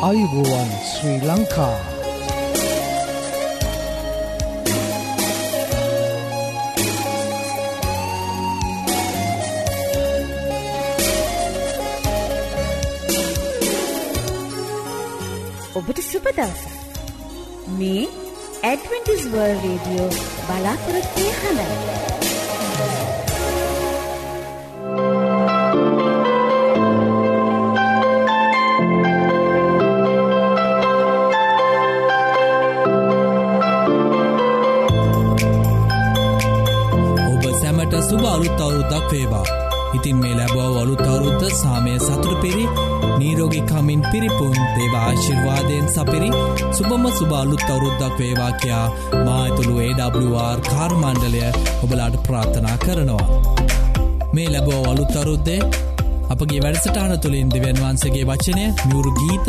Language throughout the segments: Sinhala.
අයිබෝවන් ශ්‍රී ලංකා ඔබට සුපදවස මේ ඇඩවෙන්ටිස්වර් රේඩියෝ බලාපොරොත්වය හඬයි අලුත් අවුරුද්දක් වේවා. ඉතින් මේ ලැබව අලුත් අවුරුද්ද සාමය සතුට පිරි නීරෝගි කමින් පිරිපුන් දේවා ආශිර්වාදයෙන් සපිරි සුබම සුබ අලුත් අවුරුද්දක් වේවා කියා මා ඇතුළු AWR කාර්මණ්ඩලය ඔබලාට ප්‍රාර්ථනා කරනවා. මේ ලැබෝ අලුත් අවරුද්දේ අපගේ වැඩසටාන තුළින් දෙවන් වහන්සගේ වචනය මියුරු ගීත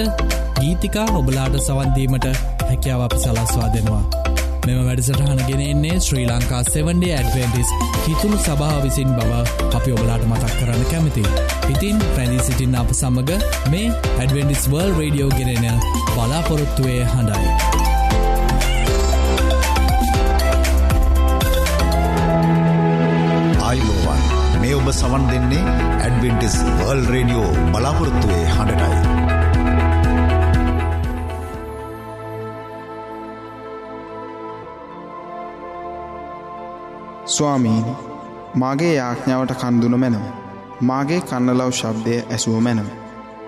ගීතිකා ඔබලාට සවන්දීමට හැකියාව අප සලස්වා දෙනවා. මෙම වැඩසටහන ගෙනෙන්නේ ශ්‍රී ලංකා 7ඩේ ඇඩවෙන්ටිස් කිතුුණු සභහ විසින් බව අපි ඔබලාට මතක් කරන්න කැමති. ඉතින් ප්‍රැදිී සිටින් අප සමඟ මේ ඇඩවෙන්ඩිස් වර්ල් රඩියෝ ගෙනෙන බලාපොරොත්තුවය හඬයි. ආයිලෝවන් මේ ඔබ සවන් දෙන්නේ ඇඩවෙන්ටිස් වර්ල් රේඩියෝ බලාපොරොත්තුවේ හඬටයි. ස්වාමීනි මාගේ යාඥාවට කන්දුන මැනව. මාගේ කන්නලව් ශබ්දය ඇසුව මැනව.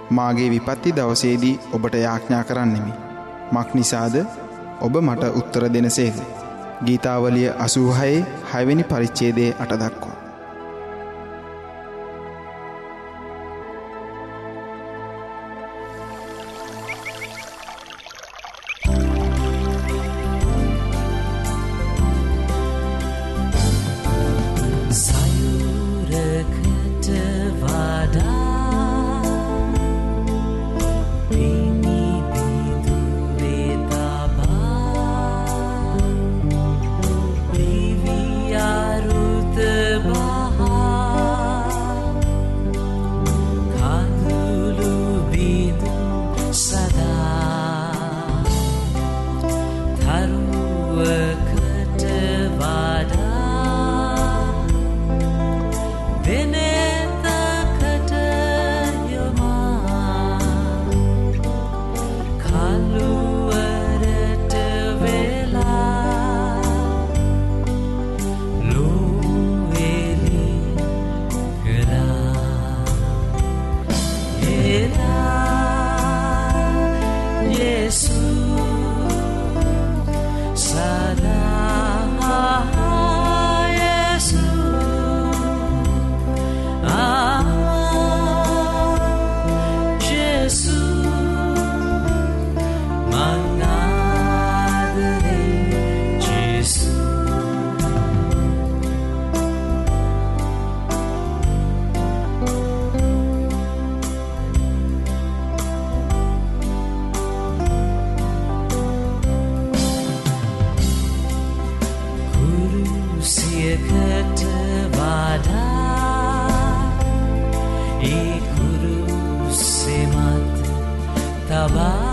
මාගේ විපත්ති දවසේදී ඔබට යාඥා කරන්නෙමි. මක් නිසාද ඔබ මට උත්තර දෙනසේද. ගීතාවලිය අසූහයේ හයවෙනි පරිච්චේදේ අටදක්වා. කුරුසියකට වඩා ඒ කුරුසෙමත් තබා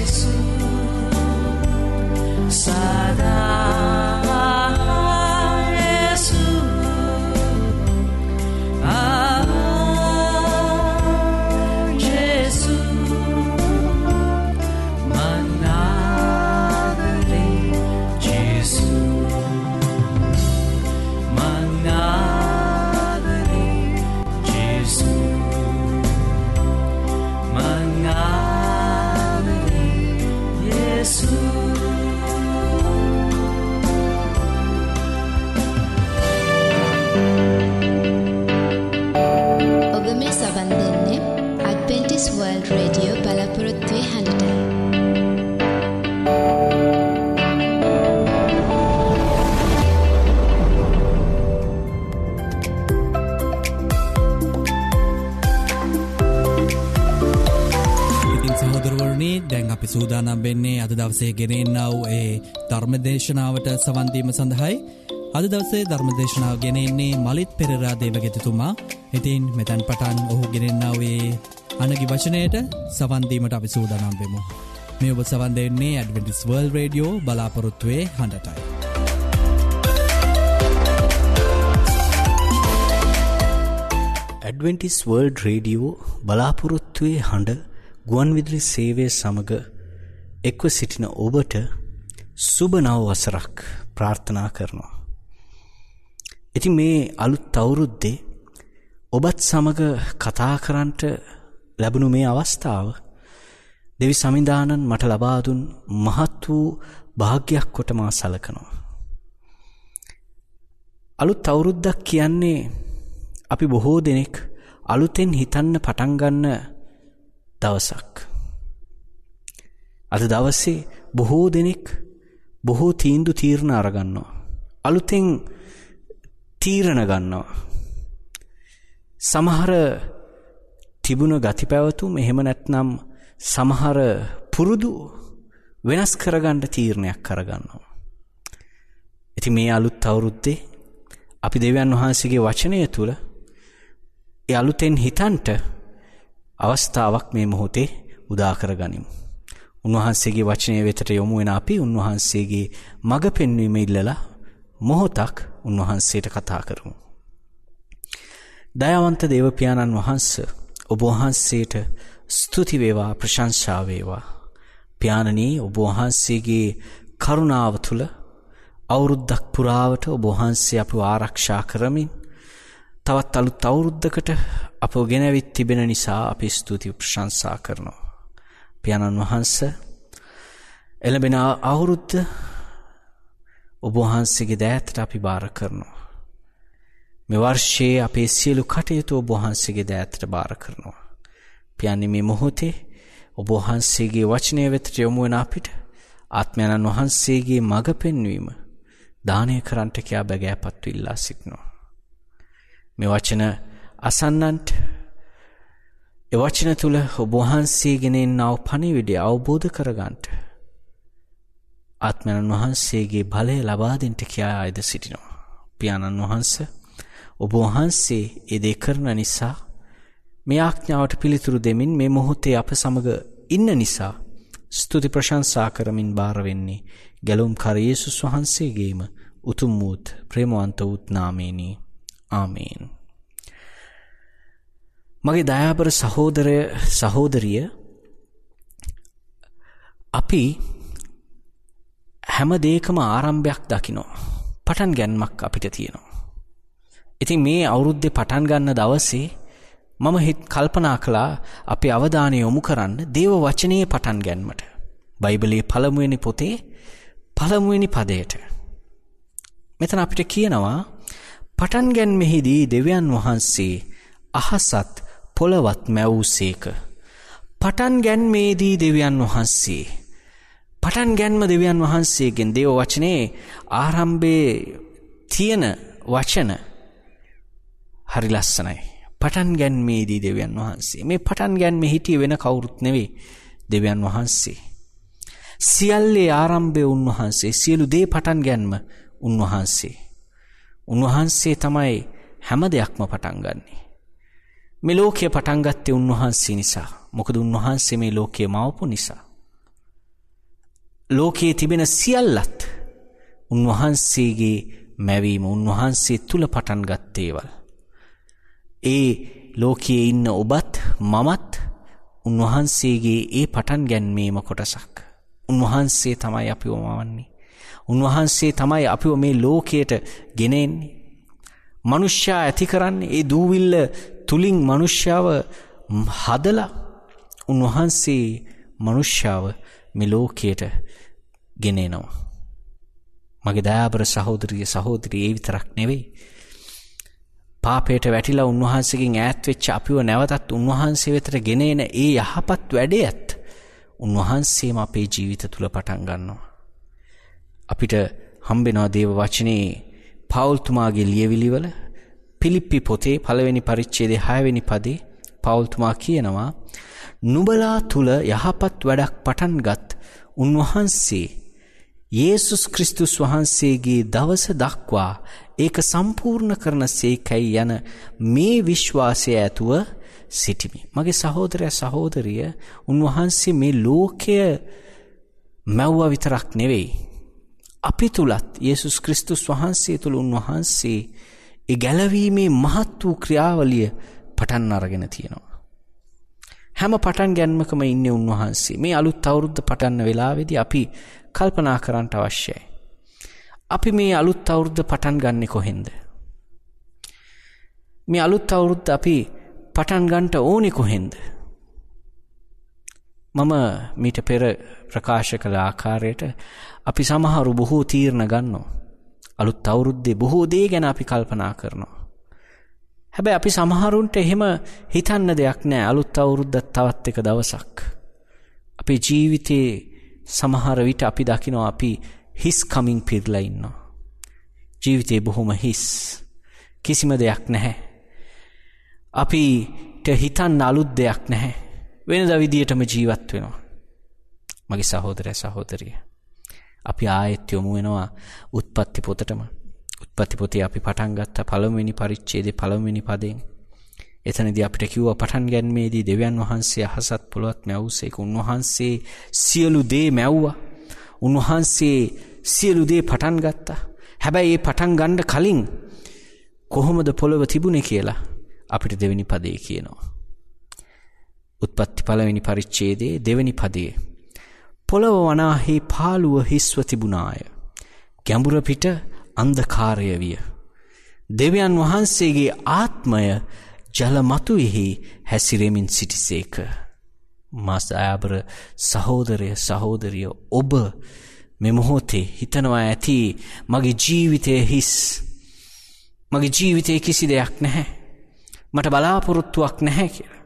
Jesús, Sadar. සහෝදරවරණී දැන් අපි සූදානම් වෙන්නේ අද දවසේ ගෙනෙන්න්නව ඒ ධර්මදේශනාවට සවන්දීම සඳහයි අද දවසේ ධර්මදේශනාව ගෙනෙන්නේ මලිත් පෙරරා දේවගෙතතුමා ඉතින් මෙතැන් පටන් ඔහු ගෙනෙන්න්නාවේ අනගි වචනයට සවන්දීමට අපි සූදානම් වෙමු. මේ ඔබ සවන් දෙන්නේ ඇඩවෙන්ටිස් වර්ල් රඩියෝ බලාපොරොත්තුවේ හඬටයි. ඇඩවෙන්ටිස් වර්ල්ඩ් රේඩියෝ බලාපොරොත්තුවේ හඬ ගුවන් විදිරි සේවය සමඟ එක්ව සිටින ඔබට සුභ නව වසරක් ප්‍රාර්ථනා කරනවා. ඉති මේ අලුත් අවුරුද්දේ ඔබත් සමඟ කතා කරන්ට ලැබුණු මේ අවස්ථාව දෙවි සමිධානන් මට ලබාදුන් මහත් වූ භාග්‍යයක් කොට මා සලකනවා. අලුත් අවුරුද්දක් කියන්නේ අපි බොහෝ දෙනෙක් අලුතෙන් හිතන්න පටන්ගන්න දවසක්. අද දවස්සේ බොහෝ දෙනෙක් බොහෝ තීන්දු තීරණ අරගන්නවා. අලුතෙන් තීරණ ගන්නවා. සමහර තිබුණ ගති පැවතුම් එහෙම නැත්නම් සමහර පුරුදු වෙනස් කරගණ්ඩ තීරණයක් කරගන්නවා. ඇති මේ අලුත් අවුරුද්දේ අපි දෙවියන් වහන්සේගේ වචනය තුළ ඒ අලුතෙන් හිතන්ට අවස්ථාවක් මේ මොහොතේ උදාකර ගනිමු. උන්වහන්සේගේ වචනය වෙතට යොමු වෙන අපි උන්වහන්සේගේ මඟ පෙන්වීම ඉල්ලලා මොහොතක් උන්වහන්සේට කතා කරමු. දයවන්ත දේවපාණන් වහන්ස ඔබ වහන්සේට ස්තුතිවේවා ප්‍රශංසාවේවා. ප්‍යාණනී ඔබ වහන්සේගේ කරුණාව තුළ අවුරුද්දක් පුරාවට ඔබ වහන්සේ අප ආරක්ෂා කරමින් තවත් අලුත් අවුරුද්ධකට අප ගෙනැවිත් තිබෙන නිසා අපි ස්තුති ප්‍රශංසා කරනවා. පියාණන් වහන්ස එළබෙන අවුරුද්ධ ඔබ වහන්සේගේ දෑතට අපි භාර කරනවා. මෙවර්ෂයේ අපේ සියලු කටයුතු ඔබ වහන්සේගේ දෑතට භාර කරනවා. පියන්නේ මේ මොහොතේ ඔබ වහන්සේගේ වචනය වෙතට යොමුුවෙන අපිට ආත්මයණන් වහන්සේගේ මඟ පෙන්වීම දානය කරන්ට කයා බැගෑපත්තු ඉල්ලා සිටිනවා. මෙ වචන අසන්නන්ට. එවචන තුළ ඔබවහන්සේගෙනෙන් නව පනිවිඩිය අවබෝධ කරගන්ට ආත්මයණන් වහන්සේගේ බලය ලබාදෙන්ට කියා අයද සිටිනවා. පියාණන් වහන්ස ඔබ වහන්සේ එදේ කරන නිසා මේ ආඥාවට පිළිතුරු දෙමින් මේ මොහොතේ අප සමග ඉන්න නිසා ස්තුති ප්‍රශංසා කරමින් භාරවෙන්නේ ගැලුම් කරයේසුස් වහන්සේගේම උතුම් වූත් ප්‍රේමවන්ත වූත් නාමේනී ආමේන්. මගේ දයාබර සහෝදරය සහෝදරිය අපි හැම දේකම ආරම්භයක් දකිනෝ පටන් ගැන්මක් අපිට තියෙනවා. ඉතින් මේ අවුරුද්ධ පටන් ගන්න දවසේ මම හිත් කල්පනා කළා අපි අවධානය යොමු කරන්න දේව වචනයේ පටන් ගැන්මට. බයිබලයේ පළමුවෙනි පොතේ පළමුවෙනි පදයට. මෙතන අපිට කියනවා පටන් ගැන්මෙහිදී දෙවියන් වහන්සේ අහසත් පොළවත් මැවූසේක. පටන් ගැන්මේදී දෙවියන් වහන්සේ. පටන් ගැන්ම දෙවියන් වහන්සේගෙන් දේව වචනයේ ආරම්භයේ තියෙන වචන හරි ලස්සනයි. පටන් ගැන්මේදී දෙවියන් වහන්සේ මේ පටන් ගැන්ම හිටිය වෙන කවුරුත් නෙවේ දෙවියන් වහන්සේ. සියල්ලේ ආරම්භය උන්වහන්සේ සියලු දේ පටන් ගැන්ම උන්වහන්සේ. උන්වහන්සේ තමයි හැම දෙයක්ම පටන්ගන්නේ. මේ ලෝකය පටන්ගත්තේ උන්වහන්සේ නිසා මොකද උන්වහන්සේ මේ ලෝකයේ මවපු නිසා. ලෝකයේ තිබෙන සියල්ලත් උන්වහන්සේගේ මැවීම උන්වහන්සේ තුළ පටන්ගත්තේවල්. ඒ ලෝකයේ ඉන්න ඔබත් මමත් උන්වහන්සේගේ ඒ පටන් ගැන්මීම කොටසක්. උන්වහන්සේ තමයි අපිව මවන්නේ. උන්වහන්සේ තමයි අපිව මේ ලෝකයට ගෙනෙන්නේ. මනුෂ්‍යයා ඇති කරන්නේ ඒ දූවිල්ල තුළින් මනුෂ්‍යාව හදලා උන්වහන්සේ මනුෂ්‍යාව මෙලෝකයට ගෙනේනවා. මගේ දයාබර සහෝදරිය සහෝදරී ඒ විතරක් නෙවෙයි. පාපයට වැටිලා උන්වහන්සේකින් ඈත්වෙච්ච අපිව නැවතත් උන්වහන්සේ වෙතට ගෙනේන ඒ යහපත් වැඩේ ඇත් උන්වහන්සේම අපේ ජීවිත තුළ පටන් ගන්නවා. අපිට හම්බෙනවා දේව වචනයේ පවුල්තුමාගේ ලියවිලිවල පිලිප්පි පොතේ පළවෙනි පරිච්චේදේ හයවෙනි පදේ පවුල්තුමා කියනවා නුබලා තුල යහපත් වැඩක් පටන්ගත් උන්වහන්සේ යේසුස් ක්‍රිස්තුස් වහන්සේගේ දවස දක්වා ඒක සම්පූර්ණ කරන සේකැයි යන මේ විශ්වාසය ඇතුව සිටිමි. මගේ සහෝදරය සහෝදරිය උන්වහන්සේ මේ ලෝකය මැව්ව විතරක් නෙවෙයි. අපි තුළත් යේසුස් ක්‍රිස්තුස් වහන්සේ තුළ උන්වහන්සේ ඒ ගැලවීමේ මහත් වූ ක්‍රියාවලිය පටන් අරගෙන තියෙනවා. හැම පටන් ගැන්මකම ඉන්න උන්වහන්සේ මේ අලුත් අවුරුද්ධ පටන්න වෙලාවෙදි අපි කල්පනා කරන්නට අවශ්‍යයි. අපි මේ අලුත් අවුරුද්ධ පටන් ගන්නෙ කොහෙන්ද. මේ අලුත් අවුරුද්ධ අපි පටන් ගන්ට ඕනෙ කොහෙන්ද. මම මීට පෙර ප්‍රකාශ කළ ආකාරයට අපි සමහරු බොහෝ තීරණ ගන්නවා. අලුත් අවුරුද්දේ බොහෝ දේ ගැන අපි කල්පනා කරනවා. හැබැයි අපි සමහරුන්ට එහෙම හිතන්න දෙයක් නෑ අලුත් අවුරුද්දත් තවත් එක දවසක්. අපේ ජීවිතයේ සමහර විට අපි දකිනවා අපි හිස් කමින් පිරලා ඉන්නවා. ජීවිතේ බොහොම හිස්. කිසිම දෙයක් නැහැ. අපිට හිතන්න අලුත් දෙයක් නැහැ. වෙනද විදියටම ජීවත් වෙනවා. මගේ සහෝදරය සහෝදරිය. අපි ආයෙත් යොමු වෙනවා උත්පත්ති පොතටම. උත්පත්ති පොතේ අපි පටන් ගත්ත පළමුවෙනි පරිච්ඡේදයේ පළමුවෙනි පදයෙන්. එතනදී අපිට කිව්වා පටන් ගැනීමේදී දෙවියන් වහන්සේ අහසත් පොළොවත් මැවුසේක උන්වහන්සේ සියලු දේ මැව්වා. උන්වහන්සේ සියලු දේ පටන් ගත්තා. හැබැයි ඒ පටන් ගන්න කලින් කොහොමද පොළොව තිබුණේ කියලා අපිට දෙවෙනි පදේ කියනවා. උත්පත්ති පළවෙනි පරිච්ඡේදයේ දෙවෙනි පදයේ පොළව වනාහි පාළුව හිස්ව තිබුණාය. ගැඹුර පිට අන්ධකාරය විය. දෙවියන් වහන්සේගේ ආත්මය ජල මතුවෙහි හැසිරෙමින් සිටිසේක. මස් අයාබර සහෝදරය සහෝදරිය ඔබ මෙමොහොතේ හිතනවා ඇති මගේ ජීවිතය හිස්. මගේ ජීවිතය කිසි දෙයක් නැහැ. මට බලාපොරොත්තුවක් නැහැ කියලා.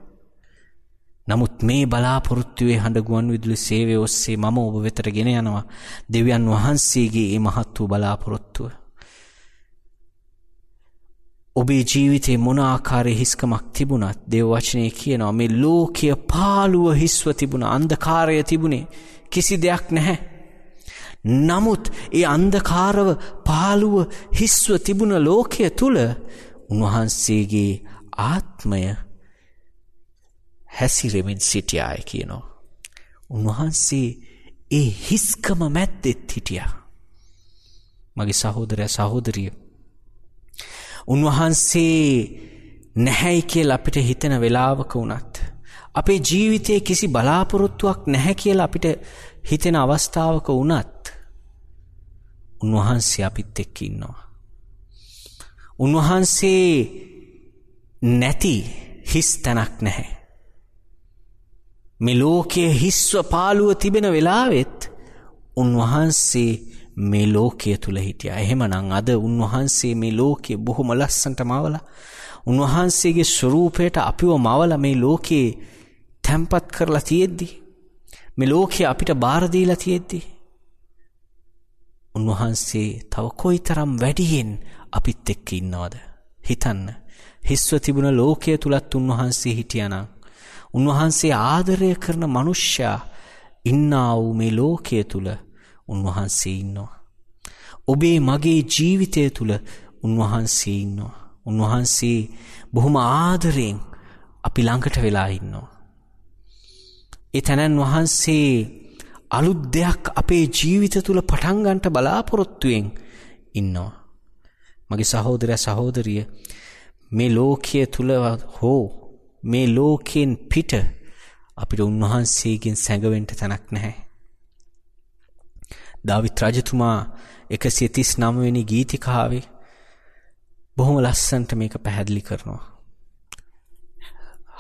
නමුත් මේ බලාපොරොත්තුවේ හඬගුවන් විදුලි සේවය ඔස්සේ මම ඔබ වෙතට ගෙන යනවා දෙවියන් වහන්සේගේ ඒ මහත් වූ බලාපොරොත්තුව. ඔබේ ජීවිතේ මොන ආකාරයේ හිස්කමක් තිබුණත් දේව වචනය කියනවා මේ ලෝකය පාළුව හිස්ව තිබුණ අන්ධකාරය තිබුණේ කිසි දෙයක් නැහැ. නමුත් ඒ අන්ධකාරව පාළුව හිස්ව තිබුණ ලෝකය තුළ උන්වහන්සේගේ ආත්මය හැසිරෙමින් සිටියාය කියනවා. උන්වහන්සේ ඒ හිස්කම මැද්දෙත් හිටියා. මගේ සහෝදරය සහෝදරිය. උන්වහන්සේ නැහැයි කියල අපිට හිතන වෙලාවක වුණත්. අපේ ජීවිතයේ කිසි බලාපොරොත්තුවක් නැහැ කියලා අපිට හිතෙන අවස්ථාවක වුණත්. උන්වහන්සේ අපිත් එක්ක ඉන්නවා. උන්වහන්සේ නැති හිස් තැනක් නැහැ. මේ ලෝකයේ හිස්ව පාළුව තිබෙන වෙලාවෙත් උන්වහන්සේ මේ ලෝකය තුළ හිටිය. එහෙමනං අද උන්වහන්සේ මේ ලෝකයේ බොහොම ලස්සන්ට මවල. උන්වහන්සේගේ ස්වරූපයට අපිව මවල මේ ලෝකයේ තැම්පත් කරලා තියෙද්දි. මේ ලෝකය අපිට බාරදීලා තියෙද්දි. උන්වහන්සේ තව කොයි තරම් වැඩියෙන් අපිත් එක්ක ඉන්නවද. හිතන්න. හිස්ව තිබුණ ලෝකය තුළත් උන්වහන්සේ හිටියනම්. උන්වහන්සේ ආදරය කරන මනුෂ්‍යයා ඉන්නා වූ මේ ලෝකය තුළ උන්වහන්සේ ඉන්නවා. ඔබේ මගේ ජීවිතය තුළ උන්වහන්සේ ඉන්නවා. උන්වහන්සේ බොහොම ආදරයෙන් අපි ළඟට වෙලා ඉන්නවා. ඒ තැනැන් වහන්සේ අලුත් දෙයක් අපේ ජීවිත තුළ පටන්ගන්ට බලාපොරොත්තුවෙන් ඉන්නවා. මගේ සහෝදරය සහෝදරිය මේ ලෝකය තුළ හෝ මේ ලෝකයෙන් පිට අපිට උන්වහන්සේගෙන් සැඟවෙන්ට තැනක් නැහැ. දවිත් රජතුමා එකසිය තිස් නමවෙනි ගීතිකාවේ බොහොම ලස්සන්ට මේක පැහැදිලි කරනවා.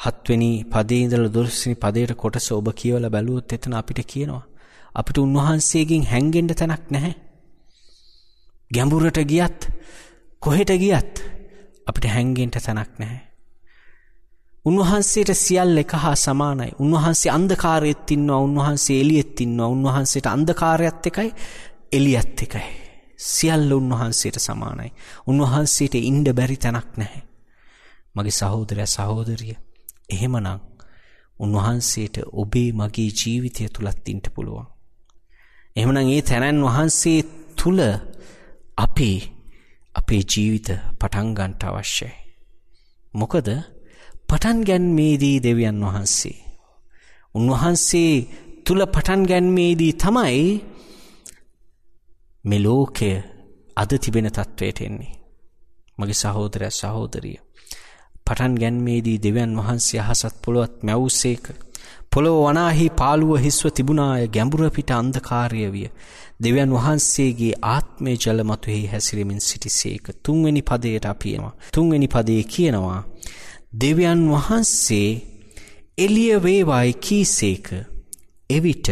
හත්වෙනි පදේඉදල දුරස්නි පදයට කොටස ඔබ කියවල බැලුවොත් එතන අපිට කියනවා. අපිට උන්වහන්සේගෙන් හැන්ගෙන්ට තැනක් නැහැ. ගැඹුරට ගියත් කොහෙට ගියත් අපිට හැන්ගෙන්ට තැනක් නැහැ. උන්වහන්සේට සියල් එක හා සමානයි. උන්වහන්සේ අන්ධකාරයත් ඉන්නවා උන්වහන්සේ එලියෙත් ඉන්නවා උන්වහන්සේට අන්ධකාරයත් එකයි එලියත් එකයි. සියල්ල උන්වහන්සේට සමානයි. උන්වහන්සේට ඉන්ඩ බැරි තැනක් නැහැ. මගේ සහෝදරය සහෝදරිය. එහෙමනං උන්වහන්සේට ඔබේ මගේ ජීවිතය තුලත් ඉන්න පුළුවන්. එහෙමනම් ඒ තැනන් වහන්සේ තුල අපි අපේ ජීවිත පටන් ගන්නට අවශ්‍යයි. මොකද පටන් ගැන්මේදී දෙවියන් වහන්සේ උන්වහන්සේ තුල පටන් ගැන්මේදී තමයි මේ ලෝකය අද තිබෙන තත්වයට එන්නේ. මගේ සහෝදරය සහෝදරිය. පටන් ගැන්මේදී දෙවියන් වහන්සේ අහසත් පොළොවත් මැවුසේක. පොළොව වනාහි පාළුව හිස්ව තිබුණාය ගැඹුර පිට අන්ධකාරය විය. දෙවියන් වහන්සේගේ ආත්මය ජල මතුෙහි හැසිරෙමින් සිටිසේක. තුන්වෙනි පදයට අපියනවා. තුන්වෙනි පදයේ කියනවා. දෙවියන් වහන්සේ එලිය වේවායි කීසේක. එවිට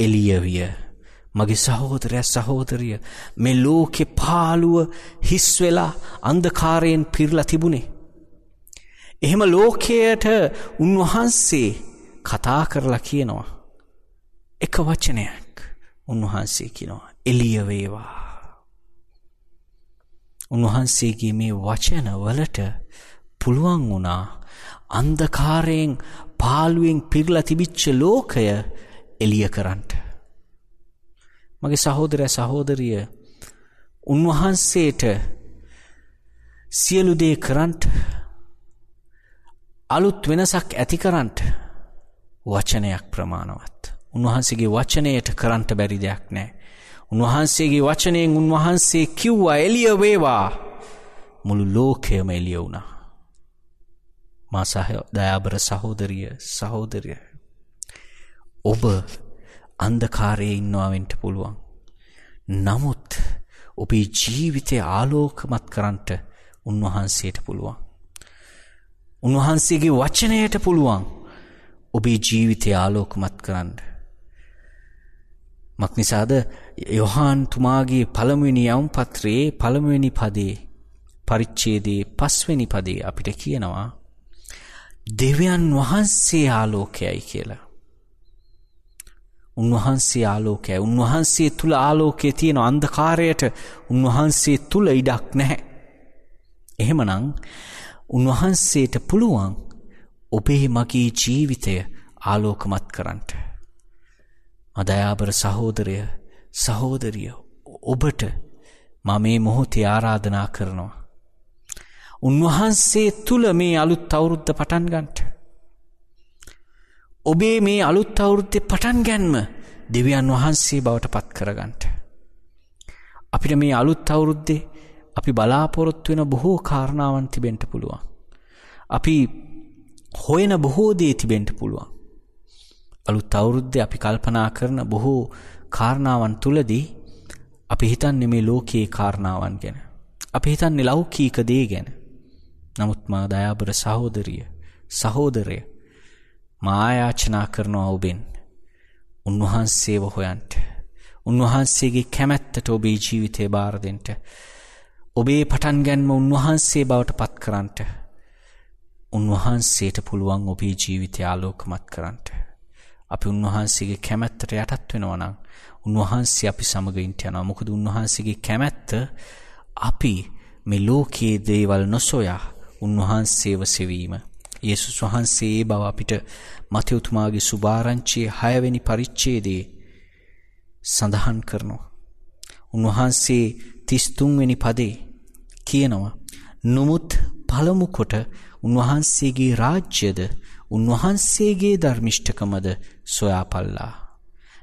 එලිය විය. මගේ සහෝදරය සහෝදරිය මේ ලෝකෙ පාළුව හිස් වෙලා අන්ධකාරයෙන් පිරලා තිබුණේ. එහෙම ලෝකයට උන්වහන්සේ කතා කරලා කියනවා. එක වචනයක් උන්වහන්සේ කියනවා එලිය වේවා. උන්වහන්සේගේ මේ වචන වලට පුළුවන් වුණා අන්ධකාරයෙන් පාළුවෙන් පිරලා තිබිච්ච ලෝකය එලිය කරන්නට. මගේ සහෝදරය සහෝදරිය උන්වහන්සේට සියලු දේ කරන්ට අලුත් වෙනසක් ඇති කරන්ට වචනයක් ප්‍රමාණවත්. උන්වහන්සේගේ වචනයට කරන්ට බැරි දෙයක් නෑ. උන්වහන්සේගේ වචනයෙන් උන්වහන්සේ කිව්වා එලිය වේවා මුළු ලෝකයම එලිය වුණා. මා සහ දයාබර සහෝදරිය සහෝදරිය. ඔබ අන්දකාරයේ ඉන්නවාවෙන්ට පුළුවන්. නමුත් ඔබේ ජීවිතය ආලෝකමත් කරන්ට උන්වහන්සේට පුළුවන්. උන්වහන්සේගේ වචනයට පුළුවන් ඔබේ ජීවිතය ආලෝකමත් කරන්න. මක්නිසාද යොහාන් තුමාගේ පළමුවෙනි යවුම් පත්‍රයේ පළමුවෙනි පදේ පරිච්ඡේදයේ පස්වෙනි පදේ අපිට කියනවා දෙවියන් වහන්සේ ආලෝකයයි කියලා. උන්වහන්සේ ආලෝකය උන්වහන්සේ තුළ ආලෝකය තියෙන අන්ධකාරයට උන්වහන්සේ තුළ ඉඩක් නැහැ. එහෙමනං උන්වහන්සේට පුළුවන් ඔබේ මගේ ජීවිතය ආලෝකමත් කරන්නට. අදයාබර සහෝදරය සහෝදරිය ඔබට මම මේ මොහොතේ ආරාධනා කරනවා. උන්වහන්සේ තුළ මේ අලුත් අවුරුද්ධ පටන් ගන්ට. ඔබේ මේ අලුත් අවුරුද්ධ පටන් ගැන්ම දෙවියන් වහන්සේ බවට පත් කරගන්ට. අපිට මේ අලුත් අවුරුද්දේ අපි බලාපොරොත්තු වෙන බොහෝ කාරණාවන් තිබෙන්ට පුළුවන්. අපි හොයන බොහෝ දේ තිබෙන්ට පුළුවන්. අලුත් අවුරුද්ද අපි කල්පනා කරන බොහෝ කාරණාවන් තුළදී අපි හිතන්නේ මේ ලෝකයේ කාරණාවන් ගැන. අපි හිතන්නේ ලෞකීක දේ ගැන. නමුත් මා දයාබර සහෝදරිය සහෝදරය මායාචනා කරනවා ඔබෙන්. උන්වහන්සේව හොයන්ට. උන්වහන්සේගේ කැමැත්තට ඔබේ ජීවිතය බාරදෙන්ට. ඔබේ පටන් ගැන්ම උන්වහන්සේ බවට පත් කරන්නට. උන්වහන්සේට පුළුවන් ඔබේ ජීවිතය ආලෝකමත් කරන්නට. අපි උන්වහන්සේගේ කැමැත්තට යටත් වෙනවනම් උන්වහන්සේ අපි සමගයින්ට යනවා මොකද උන්වහන්සේගේ කැමැත්ත අපි මේ ලෝකයේ දේවල් නොසොයා උන්වහන්සේව සෙවීම. යේසුස් වහන්සේ ඒ බව අපිට මතයුතුමාගේ සුභාරංචියේ හයවෙනි පරිච්ඡේදයේ සඳහන් කරනවා. උන්වහන්සේ 33 වෙනි පදේ කියනවා "නමුත් පළමු කොට උන්වහන්සේගේ රාජ්‍යද උන්වහන්සේගේ ධර්මිෂ්ඨකමද සොයාපල්ලා.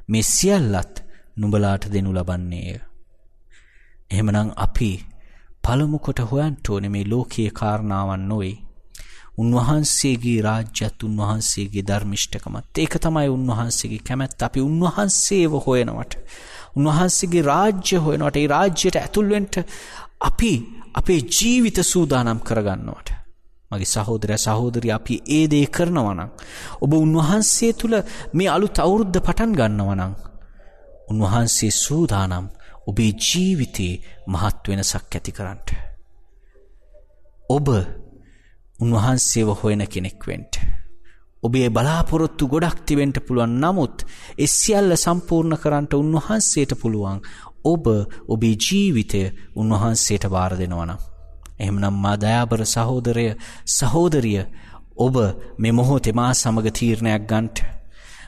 මේ සියල්ලත් නුඹලාට දෙනු ලබන්නේය. එහෙමනම් අපි පළමු කොට හොයන්ට ඕනේ මේ ලෝකීය කාරණාවන් නොවේ. උන්වහන්සේගේ රාජ්‍යත් උන්වහන්සේගේ ධර්මිෂ්ඨකමත්. ඒක තමයි උන්වහන්සේගේ කැමැත්ත. අපි උන්වහන්සේව හොයනවට. උන්වහන්සේගේ රාජ්‍ය හොයනවට. ඒ රාජ්‍යයට ඇතුල්වෙන්ට අපි අපේ ජීවිත සූදානම් කරගන්නවට. මගේ සහෝදරය සහෝදරිය අපි ඒ දේ කරනවනම් ඔබ උන්වහන්සේ තුළ මේ අලුත් අවුරුද්ධ පටන් ගන්නවනං උන්වහන්සේ සූදානම් ඔබේ ජීවිතයේ මහත් වෙනසක් ඇති කරන්නට ඔබ උන්වහන්සේව හොයන කෙනෙක්වෙන්ට. ඔබේ බලාපොරොත්තු ගොඩක් තිවෙන්ට පුළුවන් නමුත් එස්සියල්ල සම්පූර්ණ කරන්නට උන්වහන්සේට පුළුවන් ඔබ ඔබේ ජීවිතය උන්වහන්සේට බාර දෙනවනම්. එහෙමනම් මා දයාබර සහෝදරය සහෝදරිය ඔබ මෙ මොහොතේ මා සමග තීරණයක් ගන්ට.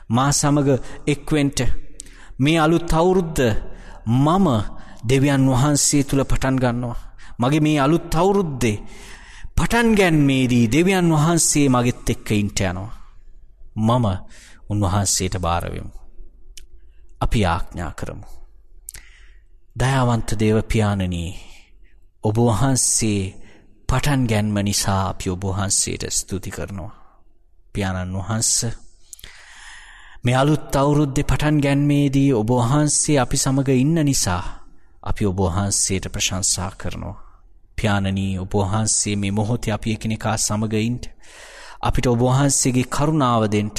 මා සමග එක්වෙන්ට මේ අලුත් අවුරුද්ද මම දෙවියන් වහන්සේ තුළ පටන් ගන්නවා. මගේ මේ අලුත් අවුරුද්දේ පටන් ගැන්මේදී දෙවියන් වහන්සේ මගෙත් එක්ක ඉන්ට යනවා. මම උන්වහන්සේට භාරවෙමු. අපි ආඥා කරමු. දයාවන්ත දේව පියාණනී ඔබ වහන්සේ පටන් ගැන්ම නිසා අපි ඔබ වහන්සේට ස්තුති කරනවා. පියාණන් වහන්ස මේ අලුත් අවුරුද්දෙ පටන් ගැන්මේදී ඔබ වහන්සේ අපි සමඟ ඉන්න නිසා අපි ඔබ වහන්සේට ප්‍රශංසා කරනවා. පියාණනී ඔබ වහන්සේ මේ මොහොත අපි එකනෙකා සමගයින්ට අපිට ඔබ වහන්සේගේ කරුණාවදෙන්ට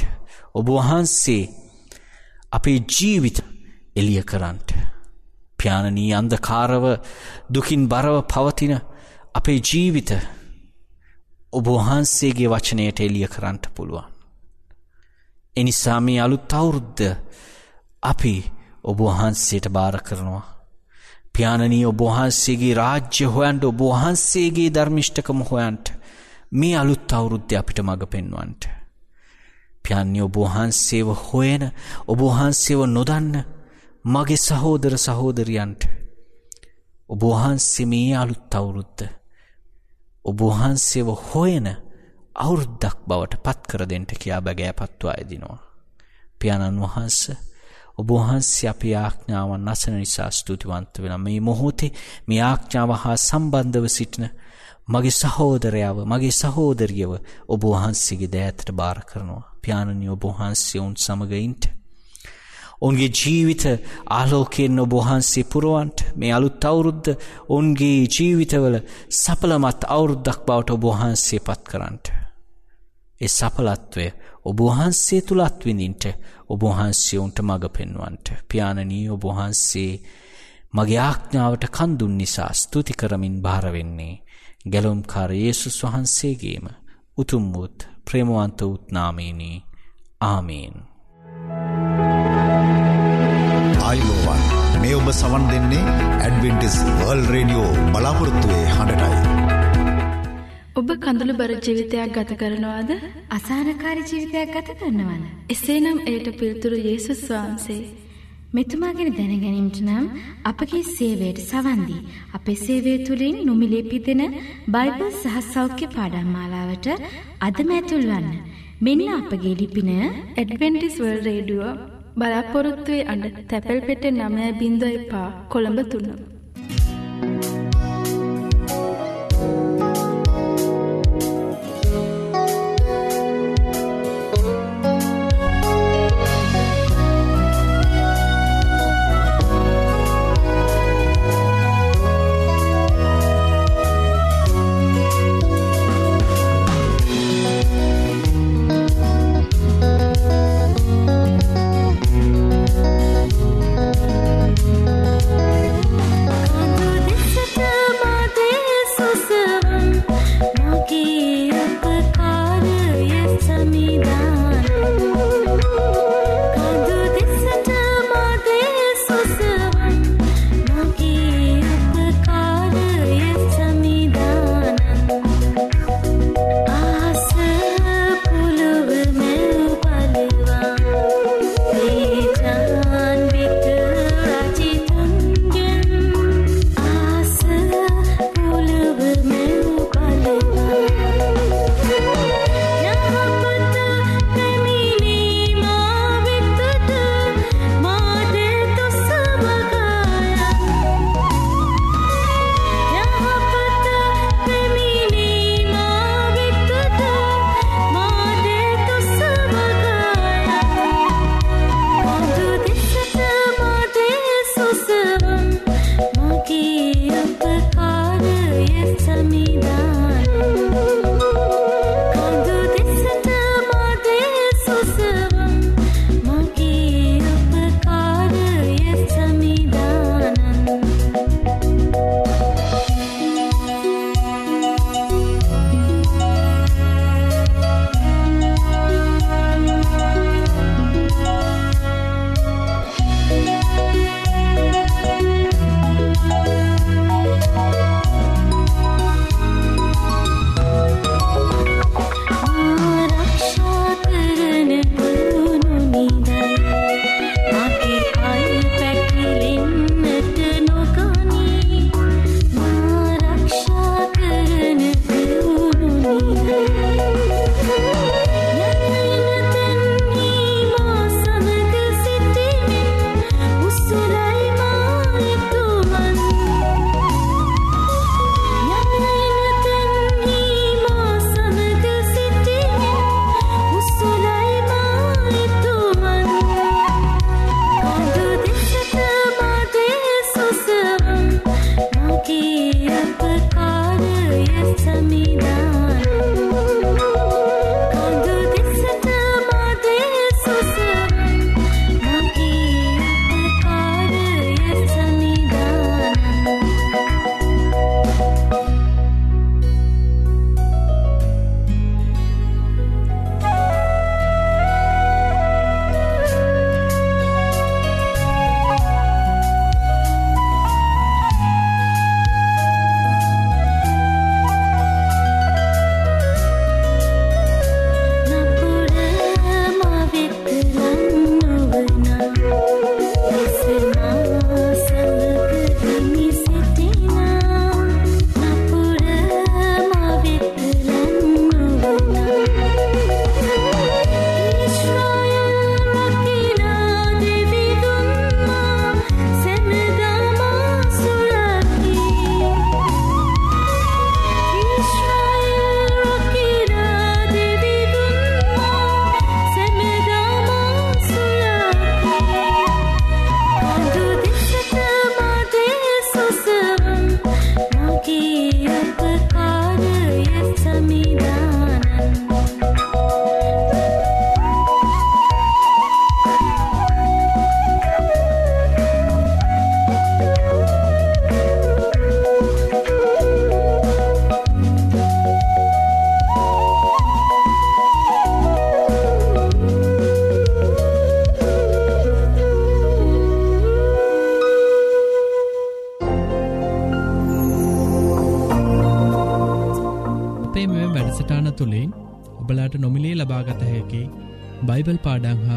ඔබ වහන්සේ අපේ ජීවිත එලිය කරන්ට. ප්‍යාණනී අන්දකාරව දුකින් බරව පවතින අපේ ජීවිත ඔබ වහන්සේගේ වචනයට එලිය කරන්නට පුළුවන්. එනිසා මේ අලුත් අවුරුද්ද අපි ඔබ වහන්සේට භාර කරනවා. ප්‍යාණනී ඔබ වහන්සේගේ රාජ්‍ය හොයන්ට ඔබ වහන්සේගේ ධර්මිෂ්ඨකම හොයන්ට මේ අලුත් අවුරුද්ධ අපිට මඟ පෙන්වන්ට. ප්‍යන්‍ය ඔබ වහන්සේව හොයන ඔබ වහන්සේව නොදන්න මගේ සහෝදර සහෝදරියන්ට ඔබ වහන්සේ මේ අලුත් අවුරුද්ද ඔබ වහන්සේව හොයන අවුරුද්දක් බවට පත්කර දෙෙන්ට කියා බැගෑ පත්වා ඇදිනවා. පියාණන් වහන්ස ඔබ වහන්සේ අපි ආඥාවන් අසන නිසා ස්තුතිවන්ත වෙන මේ මොහොතේ මේ ආඥාව හා සම්බන්ධව සිටින මගේ සහෝදරයාව මගේ සහෝදරියව ඔබ වහන්සේගේ දෑතට භාර කරනවා. ප්‍යාණනි ඔබ වහන්සේ ඔවුන් සමගයින්ට. ඔන්ගේ ජීවිත ආලෝකයෙන් ඔබ වහන්සේ පුරුවන්ට මේ අලුත් අවුරුද්ධ ඔන්ගේ ජීවිතවල සපලමත් අවුරුද්දක් බවට ඔබ වහන්සේ පත් කරන්නට. ඒ සපලත්වය ඔබ වහන්සේ තුළත් විඳින්ට ඔබ වහන්සේ ඔවුන්ට මඟ පෙන්වන්ට. ප්‍යාණනී ඔබ වහන්සේ මගේ ආඥාවට කන්දුන් නිසා ස්තුති කරමින් භාරවෙන්නේ. ගැලුම්කාර යේසුස් වහන්සේගේම උතුම්මුත් ප්‍රේමවන්ත උත්නාමේනී ආමීන්. ආයිලෝවන් මේ ඔබ සවන් දෙන්නේ ඇඩවෙන්ටිස් වර්ල් රේඩියෝ බලාපොරොත්තුවේ හඬටයි. ඔබ කඳළු බර ජීවිතයක් ගත කරනවාද? අසහනකාරී ජීවිතයක් ගත කරනවද? එසේනම් එයට පිළිතුරු යේසුස් වහන්සේ. මෙතුමා ගැන දැනගැනීමට නම් අපගේ සේවයට සවන් දී අපේ සේවය තුලින් නොමිලේ පිදෙන බයිබල් සහ සෞඛ්‍ය පාඩම් මාලාවට අදම ඇතුල් වන්න. මෙන්න අපගේ ලිපින ඇඩ්වෙන්ටිස් වර්ල්ඩ් රේඩියෝ බලාපොරොත්තු වේ අඩ තැපැල් පෙට්ටිය 9.5 කොළඹ 3.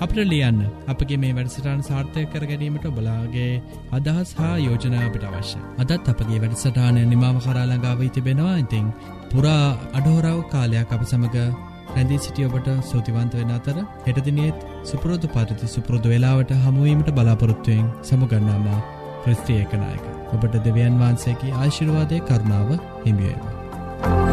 අපට ලියන්න. අපගේ මේ වැඩසටාන සාර්ථය කර ගැනීමට ඔබලාගේ අදහස් හා යෝජනා අපිට අවශ්‍ය. අදත් අපගේ වැඩසටානය නිමාව කරාළඟාව තිබෙනවා. ඉතිං පුරා අඩහෝරාව කාලයක් අප සමඟ රැඳී සිටිය ඔබට සූතිවන්ත වෙන අතර හෙටදිනියත් සුපරෝධ පරිති සුපුරුදු වෙලාවට හමුවීමට බලාපොරොත්තුවයෙන් සමුගන්නාමා ක්‍රස්ත්‍රිය එකනායක ඔබට දෙවියන් වහන්සේකි ආශිර්වාදය කරුණාව හිමියේවා.